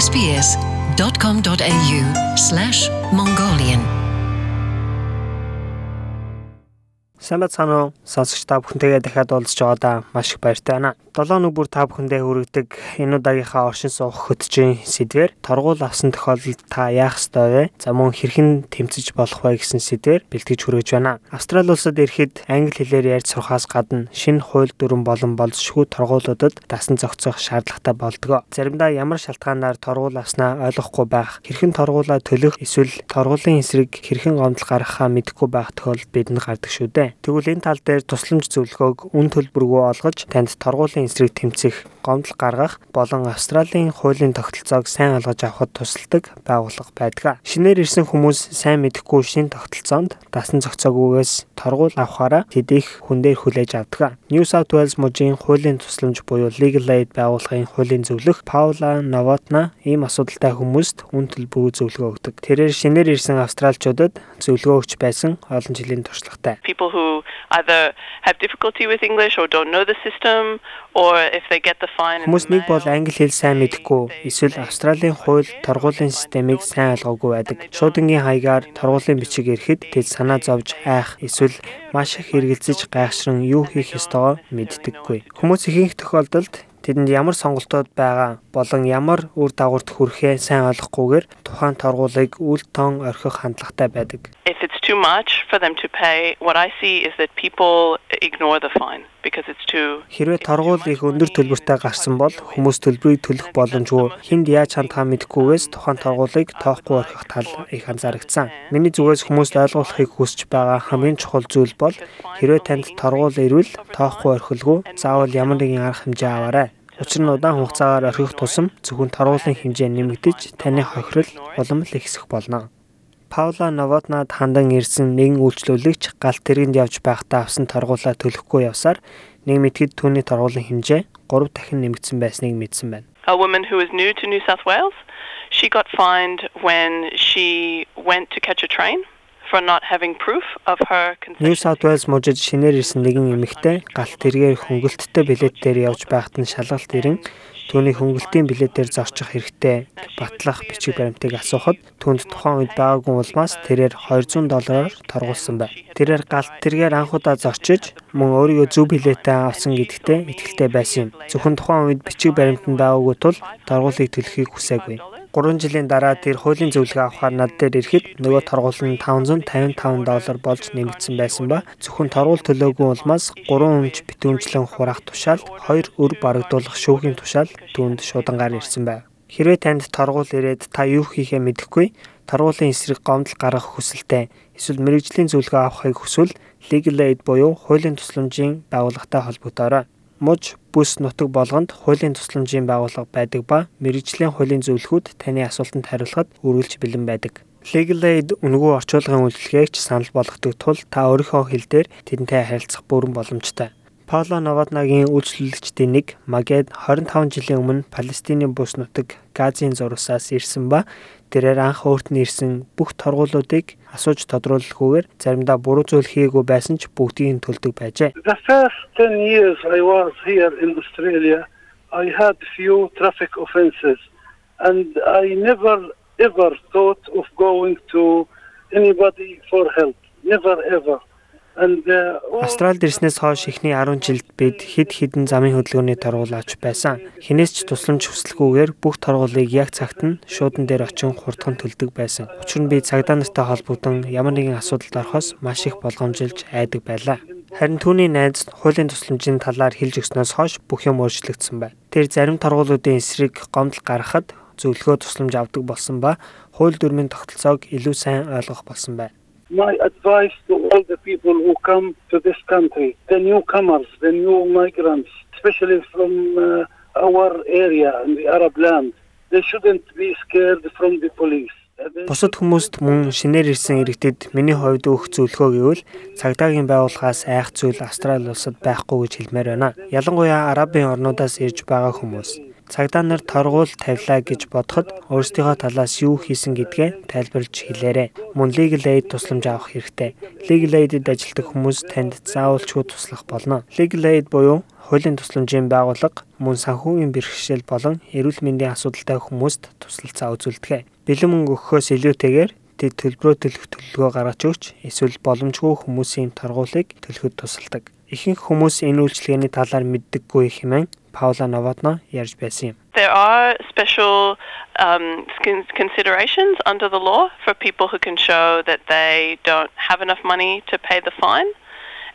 sbs.com.au/mongolian Сайн бацхан уу сонсогч та бүхэнтэйгээ дахиад уулзч байгаадаа маш их баяртай байна. 7 өнөг бүр та бүхэндээ хүргэдэг энэ удаагийнхаа оршин суух хөтжийн сэдвэр торгуул авсан тохиолдолд та яах ёстой вэ? За мөн хэрхэн тэмцэж болох вэ гэсэн сэдвэр бэлтгэж хүргэж байна. Австрали улсад ирэхэд англи хэлээр ярьж сурахаас гадна шинэ хууль дүрэн болон болзошгүй торгуулиудад дасан зохицох шаардлагатай болдгоо. Заримдаа ямар шалтгаанаар торгуул авснаа ойлгохгүй байх, хэрхэн торгуулаа төлөх эсвэл торгуулийн эсрэг хэрхэн гомдол гаргахаа мэдэхгүй байх тохиолдол бидэнд гардаг шүү дээ. Тэгвэл энэ тал дээр тусламж зөвлөгөөг үн төлбөргүй олгож танд торгуулийн хуулийн эсрэг тэмцэх, гомдол гаргах болон Австралийн хуулийн тогтолцоог сайн ойлгож авахд тусалдаг байгууллага байдаг. Шинээр ирсэн хүмүүс сайн мэдэхгүй шинэ тогтолцоонд дасан зохицоогүйгээс торгуул авахаараа тэдийх хүн дээр хүлээж авдаг. New South Wales мужийн хуулийн тусламж буюу Legal Aid байгууллагын хуулийн зөвлөх Паула Новотна ийм асуудалтай хүмүүст үн төлбөргүй зөвлөгөө өгдөг. Тэрээр шинээр ирсэн австралчуудад зөвлөгөө өгч байсан олон жилийн туршлагатай. People who either have difficulty with English or don't know the system Хүмүүс нэг бол англи хэл сайн мэдгүй эсвэл Австралийн хууль торгуулийн системийг сайн ойлгоогүй байдаг. Шуудангийн хаягаар торгуулийн бичиг ирэхэд тэд санаа зовж айх эсвэл маш их хэрэгэлцэж гайхшран юу хийх ёстойгоо мэддэггүй. Хүмүүс ихэнх тохиолдолд тэдэнд ямар сонголтууд байгаа болон ямар үр дагаварт хүрэхээ сайн ойлгохгүйгээр тухайн торгуулийг үл тоон орхих хандлагатай байдаг. Too much for them to pay, what I see is that people ignore the fine because it's too Хэрвээ торгуул их өндөр төлбөртэй гарсан бол хүмүүс төлбөрийг төлөх боломжгүй хүнд яаж хандхаа мэдэхгүйгээс тухайн торгуулийг тоохгүй орхих тал их анзаарэгдсэн. Миний зүгээс хүмүүст ойлгуулахыг хүсэж байгаа хамгийн чухал зүйл бол хэрвээ танд торгуул ирвэл тоохгүй орхилгүй заавал ямар нэгэн арга хэмжээ аваарай. Учир нь удаан хугацаагаар орхих тусам зөвхөн торгуулийн хэмжээ нэмэгдэж таны хохирол улам л ихсэх болно. Паула Новотнад хандан ирсэн нэгэн үйлчлүүлэгч галт тэргэнд явж байхдаа авсан торгуулаа төлөхгүй явсаар нэг мэтгэд түүний торгуулийн хэмжээ 3 дахин нэмэгдсэн байсныг мэдсэн байна. A woman who is new to New South Wales, she got fined when she went to catch a train for not having proof of her consent. New South Wales мужид шинээр ирсэн нэгэн эмэгтэй галт тэргээр хөнгөлөлттэй билет дээр явж байхад нь шалгалт ирэн түүний хөнгөлтийн билетээр зорчих хэрэгтэй батлах бичиг баримтыг асуухад түүнд тухайн үед байгаагүй улмаас тэрээр 200 доллараар торгуулсан байна. Тэрээр галт тэргээр анхудаа зорчиж мөн өөрийгөө зөв билетээ авсан гэдэгтээ итгэлтэй байсан юм. Зөвхөн тухайн үед бичиг баримтанд байгаагүй тул торгуулийг төлөхийг хүсээгүй. 3 жилийн дараа тэр хуулийн зөвлөгөө авахаар над дээр ирэхэд нөгөө торгуул нь 555 доллар болж нэмэгдсэн байсан ба зөвхөн торгуул төлөөгүй улмаас 3 өмч битүүмжлэн хураах тушаал 2 өр барагдуулах шүүхийн тушаал түүнд шуудангаар ирсэн байв. Хэрвээ танд торгуул ирээд та юу хийхээ мэдэхгүй торгуулийн эсрэг гомдол гаргах хүсэлтэй эсвэл мэрэгжлийн зөвлөгөө авахыг хүсвэл Legal Aid буюу хуулийн тусламжийн байгууллагатай холбогдоорой муж бүс нутаг болгонд хуулийн тусламжийн байгууллага байдаг ба мэрэгжлийн хуулийн зөвлөхүүд таны асуултанд хариулахад үргэлж бэлэн байдаг. Legal Aid үнгүү орчуулгын үйлчлэгээгч санал болгодог тул та өөрийнхөө хэл дээр тэдэнтэй харилцах бүрэн боломжтой. Пауло Новаднагийн үйлчлүүлэгчдийн нэг Магед 25 жилийн өмнө Палестины бүс нутаг Газийн зурсаас ирсэн ба тэрээр анх өөрт нь ирсэн бүх торгуулиудыг асууж тодруулахгүйгээр заримдаа буруу зүйл хийгээгүй байсан ч бүгдийг төлдөг байжээ. The first 10 years I was here in Australia, I had few traffic offences and I never ever thought of going to anybody for help. Never ever. Австралид ирснээс хойш эхний 10 жилд бид хэд хэдэн замын хөдөлгөөний торгуулаач байсан. Хинээс ч тусламж хүсэлгүйгээр бүх торгуулийг яг цагт нь шуудан дээр очин хурдхан төлдөг байсан. Учир нь би цагдаа нартай холбогдсон ямар нэгэн асуудалд орохоос маш их болгоомжилж айдаг байлаа. Харин түүний найз хуулийн тусламжийн талаар хэлж өгснөөс хойш бүх юм өөрчлөгдсөн байна. Тэр зарим торгуулиудын эсрэг гомдол гаргахад зөвлөгөө тусламж авдаг болсон ба хууль дүрмийн тогтолцоог илүү сайн ойлгох болсон байна my advice to all the people who come to this country, the newcomers, the new migrants, especially from uh, our area in the Arab land, they shouldn't be scared from the police. Бусад хүмүүст мөн шинээр ирсэн иргэдэд миний хувьд өгөх зөвлөгөө гэвэл цагдаагийн байгууллагаас айх зүйл Австрали улсад байхгүй гэж хэлмээр байна. Ялангуяа арабын орнуудаас ирж байгаа хүмүүс Цагдаа нар торгуул тавилаа гэж бодоход өөрсдийнхөө талаас юу хийсэн гэдгээ тайлбарлаж хэлээрэй. Мөн legal aid тусламж авах хэрэгтэй. Legal aid-д ажилладаг хүмүүс танд заавалчгүй туслах болно. Legal aid буюу хуулийн тусламжийн байгууллага мөн санхүүгийн бэрхшээл болон эрүүл мэндийн асуудалтай хүмүүст туслалцаа үзүүлдэг. Бэлэн мөнгө өгөхөөс илүүтэйгээр тэд төлбөрөө төлөх төлөвлөгөө гаргаж өгч эсвэл боломжгүй хүмүүсийн торгуулийг төлөхөд тусалдаг. Ихэнх хүмүүс энэ үйлчилгээний талаар мэддэггүй хэмээн Паула Новотно ярьж байсан юм. There are special um, considerations under the law for people who can show that they don't have enough money to pay the fine.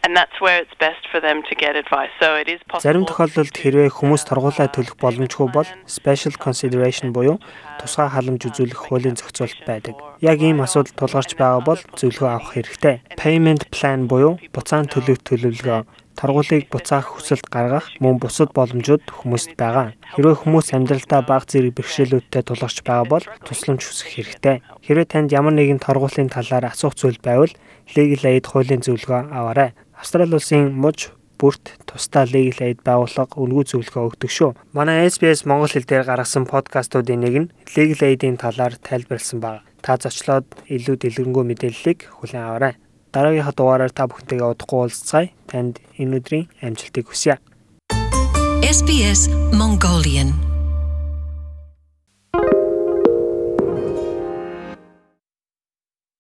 and that's where it's best for them to get advice. So it is possible. Зарим тохиолдолд хэрвээ хүмүүс торгуулаа төлөх боломжгүй бол special consideration буюу тусгай халамж үзүүлэх хуулийн зохицуулалт байдаг. Яг ийм асуудал тулгарч байгаа бол зөвлөгөө авах хэрэгтэй. Payment plan буюу буцаан төлөх төлөвлөгөө торгуулийг буцаах хүсэлт гаргах мөн бусад боломжууд хүмүүст байгаа. Хэрвээ хүмүүс амьдралдаа бага зэрэг бэрхшээлүүдтэй тулгарч байгаа бол тусламж хүсэх хэрэгтэй. Хэрвээ танд ямар нэгэн торгуулийн талаар асуух зүйл байвал legal aid хуулийн зөвлөгөө аваарай. Австрали улсын муж бүрт тусдаа legal aid байгууллага үнгүй зөвлөгөө өгдөг шүү. Манай SBS Монгол хэл дээр гаргасан подкастуудын нэг нь legal aid-ийн талаар тайлбарлсан байна. Та зочлоод илүү дэлгэрэнгүй мэдээллийг хүлээн аваарай. Дараагийнхаа дугаараар та бүхэнтэйгээ удахгүй уулзцай. Танд энэ өдрийн амжилтыг хүсье. SBS Mongolian